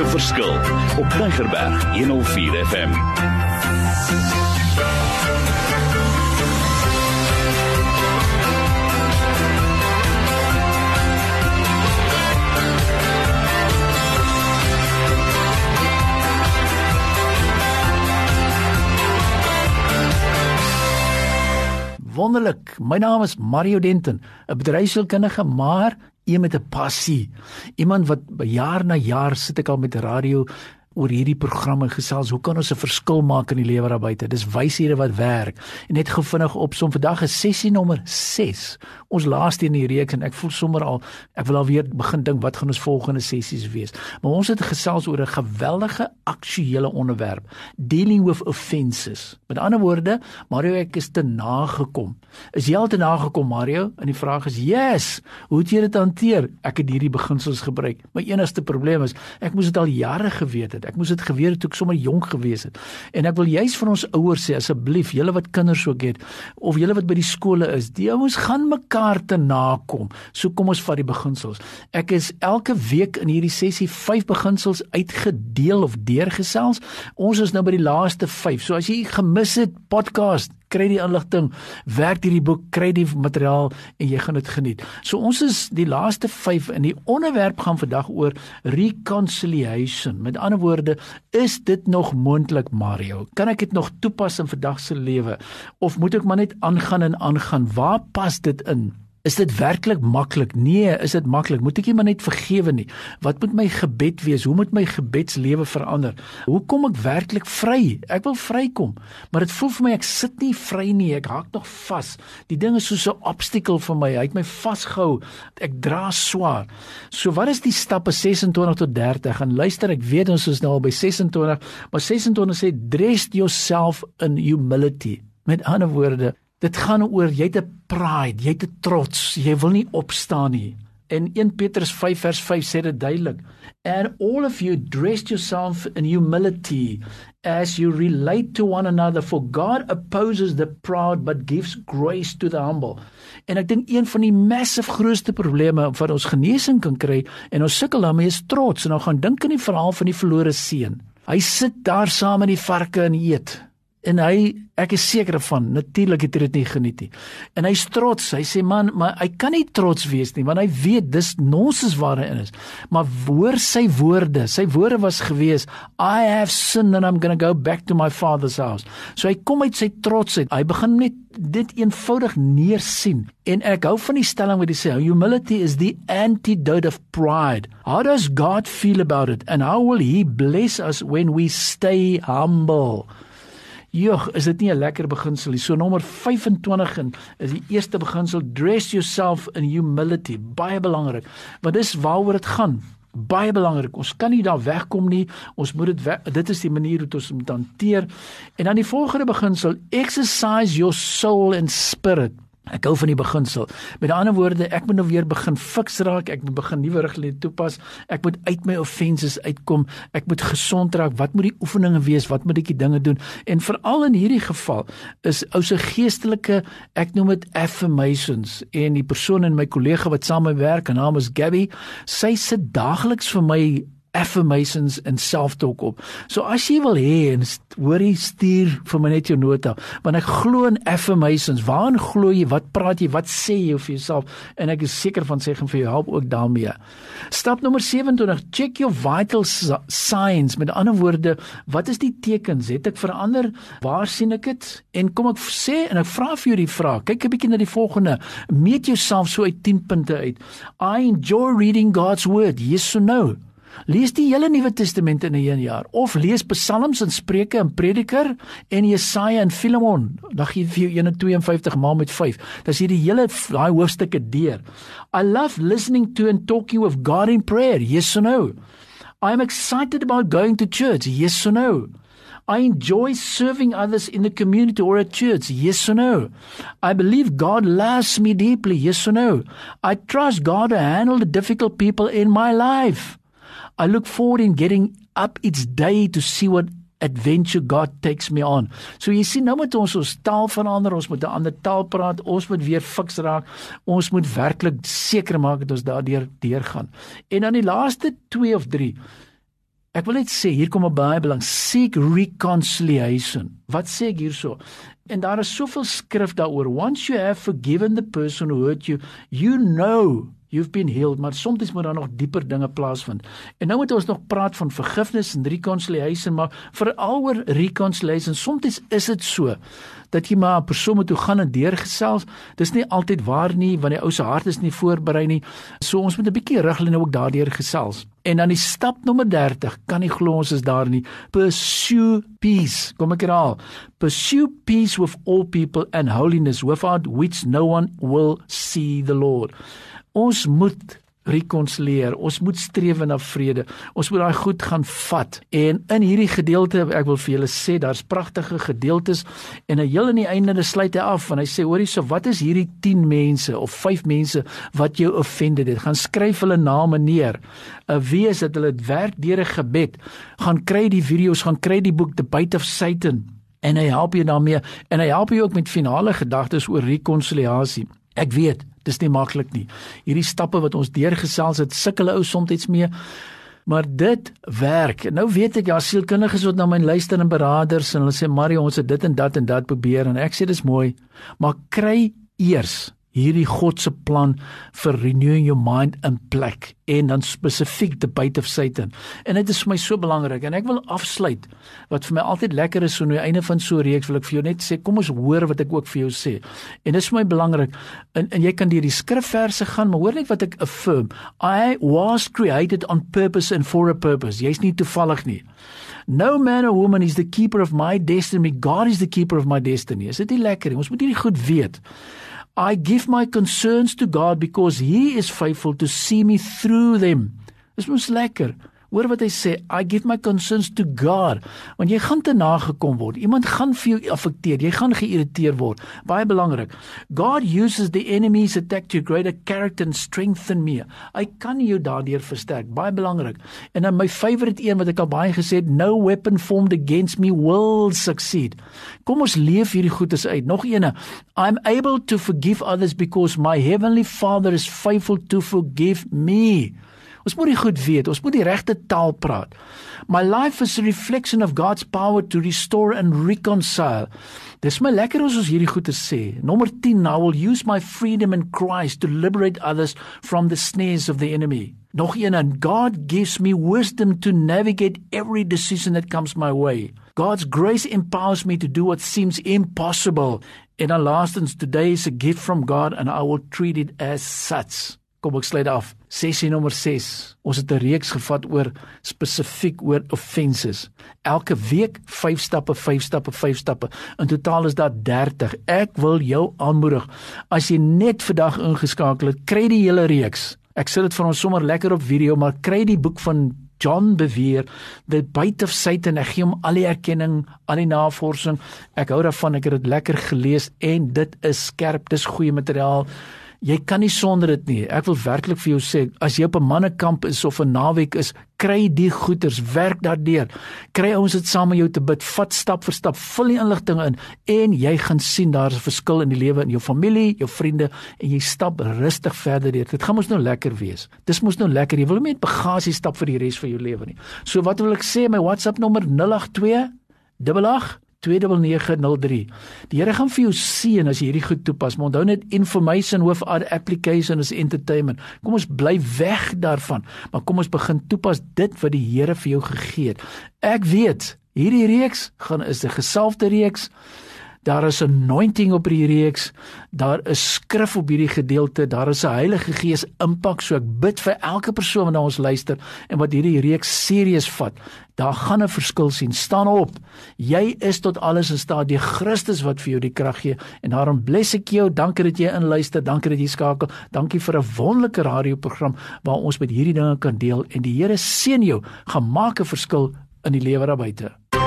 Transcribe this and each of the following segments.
'n verskil op Tigerberg 104 FM. Wonderlik. My naam is Mario Denton, 'n bedryfskundige, maar een met 'n passie. Iemand wat jaar na jaar sit ek al met radio oor hierdie programme gesels. Hoe kan ons 'n verskil maak in die lewe daar buite? Dis wyshede wat werk. En net gou vinnig opsom vandag is sessie nommer 6. Ons laaste in die reeks en ek voel sommer al ek wil alweer begin dink wat gaan ons volgende sessies wees. Maar ons het gesels oor 'n geweldige aktuele onderwerp, dealing with offenses. Met ander woorde, Mario ek is te nagekom. Is jy al te nagekom Mario? En die vraag is: "Yes. Hoe het jy dit hanteer?" Ek het hierdie beginsels gebruik. My enigste probleem is ek moes dit al jare geweet het. Ek moes dit geweet het toe ek sommer jonk gewees het. En ek wil juis vir ons ouers sê asseblief, julle wat kinders ook het of julle wat by die skole is, die ouens gaan mekaar te nakom. So kom ons vat die beginsels. Ek is elke week in hierdie sessie 5 beginsels uitgedeel of deurgesels. Ons is nou by die laaste 5. So as jy gemis het podcast kry die inligting, werk hierdie boek, kry die materiaal en jy gaan dit geniet. So ons is die laaste 5 in die onderwerp gaan vandag oor reconciliation. Met ander woorde, is dit nog moontlik Mario? Kan ek dit nog toepas in vandag se lewe of moet ek maar net aangaan en aangaan? Waar pas dit in? Is dit werklik maklik? Nee, is dit maklik? Moet ek nie maar net vergewe nie? Wat moet my gebed wees? Hoe moet my gebedslewe verander? Hoe kom ek werklik vry? Ek wil vrykom, maar dit voel vir my ek sit nie vry nie. Ek hak nog vas. Die ding is soos 'n obstakel vir my. Hy het my vasgehou. Ek dra swaar. So wat is die stappe 26 tot 30? En luister, ek weet ons is nou al by 26, maar 26 sê dress yourself in humility. Met ander woorde, Dit gaan oor jy het 'n pride, jy het 'n trots, jy wil nie opstaan nie. En 1 Petrus 5 vers 5 sê dit duidelik. And all of you dress yourself in humility as you relate to one another for God opposes the proud but gives grace to the humble. En ek dink een van die massive grootste probleme wat ons genesing kan kry en ons sukkel daarmee is trots. En nou gaan dink aan die verhaal van die verlore seun. Hy sit daar saam met die varke en eet en hy ek is seker van natuurlik het hy dit nie geniet nie. En hy's trots. Hy sê man maar hy kan nie trots wees nie want hy weet dis nonsens waar hy in is. Maar hoor sy woorde. Sy woorde was gewees i have sinned and i'm going to go back to my father's house. So hy kom uit sy trots uit. Hy begin net dit eenvoudig neersien. En ek hou van die stelling wat hy sê humility is the antidote of pride. How does god feel about it? And how will he bless us when we stay humble Jogg, is dit nie 'n lekker beginsel nie? So nommer 25 en is die eerste beginsel dress yourself in humility, baie belangrik. Want dis waaroor dit gaan. Baie belangrik. Ons kan nie daar wegkom nie. Ons moet dit dit is die manier hoe ons moet hanteer. En dan die volgende beginsel, exercise your soul and spirit. Ek hou van die beginsel. Met ander woorde, ek moet nou weer begin fiks raak, ek moet begin nuwe riglyne toepas. Ek moet uit my offenses uitkom. Ek moet gesond raak. Wat moet die oefeninge wees? Wat moet ek die dinge doen? En veral in hierdie geval is ou se geestelike, ek noem dit affirmations en die persoon in my kollega wat saam met my werk, haar naam is Gabby, sy sit daagliks vir my affirmations en self-talk op. So as jy wil hê en hoorie stuur vir my net jou nota, want ek glo in affirmations. Waarin glo jy? Wat praat jy? Wat sê jy vir jouself? En ek is seker van sê gaan vir jou help ook daarmee. Stap nommer 27, check your vital signs. Met ander woorde, wat is die tekens? Het ek verander? Waar sien ek dit? En kom ek sê en ek vra vir jou die vraag. Kyk 'n bietjie na die volgende. Meet jouself so uit 10 punte uit. I enjoy reading God's word. Yes or no? Lees die hele Nuwe Testament in 'n een jaar of lees Psalms en Spreuke en Prediker en Jesaja en Filemon. Dan gee vir jou 152 maal met 5. Dan sien jy die hele daai hoofstukke deur. I love listening to and talking with God in prayer. Yes or no? I am excited about going to church. Yes or no? I enjoy serving others in the community or at church. Yes or no? I believe God loves me deeply. Yes or no? I trust God to handle the difficult people in my life. I look forward in getting up each day to see what adventure God takes me on. So jy sien nou moet ons ons taal verander, ons moet 'n ander taal praat, ons moet weer fiks raak. Ons moet werklik seker maak dat ons daardeur deurgaan. En dan die laaste 2 of 3 Ek wil net sê hier kom 'n baie belang seek reconciliation. Wat sê ek hierso? En daar is soveel skrif daaroor. Once you have forgiven the person who hurt you, you know you've been healed, maar soms moet daar nog dieper dinge plaasvind. En nou moet ons nog praat van vergifnis en reconciliation, maar veral oor reconciliation. Soms is dit so dat jy maar 'n persoon moet toe gaan en deurgesels. Dis nie altyd waar nie, want die ou se hart is nie voorberei nie. So ons moet 'n bietjie riglyne ook daardeur gesels. En dan die stap nommer 30, kan nie glo ons is daar nie. Pursue peace. Kom ek herhaal. Pursue peace with all people and holiness without which no one will see the Lord. Ons moet rekonsilieer. Ons moet streef na vrede. Ons moet daai goed gaan vat. En in hierdie gedeelte, ek wil vir julle sê, daar's pragtige gedeeltes en hy heel aan die einde sluit hy af en hy sê hoorie, so wat is hierdie 10 mense of 5 mense wat jou offended het? Gaan skryf hulle name neer. 'n Wie is dit hulle het werk deur 'n gebed. Gaan kry die video's, gaan kry die boek The Bite of Satan en hy help jou daarmee en hy help jou ook met finale gedagtes oor rekonsiliasie. Ek weet Dis nie maklik nie. Hierdie stappe wat ons deurgesels het, sukkel ou soms mee. Maar dit werk. Nou weet ek ja, sielkundiges wat na my luister en beraders en hulle sê Mario, ons het dit en dat en dat probeer en ek sê dis mooi, maar kry eers hierdie God se plan vir renewing your mind in plek en dan spesifiek the bite of Satan. En dit is vir my so belangrik en ek wil afsluit wat vir my altyd lekker is so aan die einde van so 'n reeks wil ek vir jou net sê kom ons hoor wat ek ook vir jou sê. En dit is vir my belangrik en, en jy kan deur die skrifverse gaan maar hoor net wat ek affirm. I was created on purpose and for a purpose. Jy's nie toevallig nie. No man or woman is the keeper of my destiny. God is the keeper of my destiny. Is dit nie lekker nie? Ons moet hierdie goed weet. I give my concerns to God because he is faithful to see me through them. Dis mos lekker. Hoor wat hy sê, I give my concerns to God. Want jy gaan te nagekom word. Iemand gaan vir jou affekteer. Jy gaan geïrriteer word. Baie belangrik. God uses the enemy's attack to greater character and strengthen me. Hy kan jou daardeur versterk. Baie belangrik. En dan my favourite een wat ek al baie gesê het, no weapon formed against me will succeed. Kom ons leef hierdie goedes uit. Nog eene. I'm able to forgive others because my heavenly Father is faithful to forgive me. Ons moet dit goed weet. Ons moet die regte taal praat. My life is a reflection of God's power to restore and reconcile. Dis my lekker as ons hierdie goed te sê. Nommer 10, I will use my freedom in Christ to liberate others from the snares of the enemy. Nog een en God gives me wisdom to navigate every decision that comes my way. God's grace empowers me to do what seems impossible. And lastens, today is a gift from God and I will treat it as such. Kom ek sluit af. Sessie nommer 6. Ons het 'n reeks gevat oor spesifiek oor offenses. Elke week 5 stappe, 5 stappe, 5 stappe. In totaal is daar 30. Ek wil jou aanmoedig as jy net vandag ingeskakel het, kry die hele reeks. Ek sit dit vir ons sommer lekker op video, maar kry die boek van John beweer the bite of Satan ek gee hom al die erkenning al die navorsing ek hou daarvan ek het dit lekker gelees en dit is skerp dis goeie materiaal Jy kan nie sonder dit nie. Ek wil werklik vir jou sê, as jy op 'n mannekamp is of 'n naweek is, kry die goeders, werk daardeur. Kry ouens dit saam met jou te bid, vat stap vir stap, vul die inligting in en jy gaan sien daar's 'n verskil in die lewe in jou familie, jou vriende en jy stap rustig verder deur. Dit gaan mos nou lekker wees. Dis mos nou lekker. Jy wil nie met bagasie stap vir die res van jou lewe nie. So wat wil ek sê? My WhatsApp nommer 082 88 29903. Die Here gaan vir jou seën as jy hierdie goed toepas. Maar onthou net information our application is entertainment. Kom ons bly weg daarvan, maar kom ons begin toepas dit wat die Here vir jou gegee het. Ek weet, hierdie reeks gaan is 'n gesalfde reeks. Daar is 'n anointing op hierdie reeks. Daar is skrif op hierdie gedeelte. Daar is 'n Heilige Gees impak. So ek bid vir elke persoon wat na ons luister en wat hierdie reeks serieus vat. Daar gaan 'n verskil sien. Staan op. Jy is tot alles in staat deur Christus wat vir jou die krag gee. En daarom bless ek jou. Dankie dat jy inluister. Dankie dat jy skakel. Dankie vir 'n wonderlike radioprogram waar ons met hierdie dinge kan deel en die Here seën jou. Gaan maak 'n verskil in die lewe daar buite.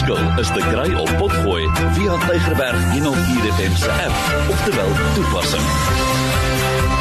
Verskil is te kry op Potgooi via Tigerberg 104 FM se app of te wel toepassing.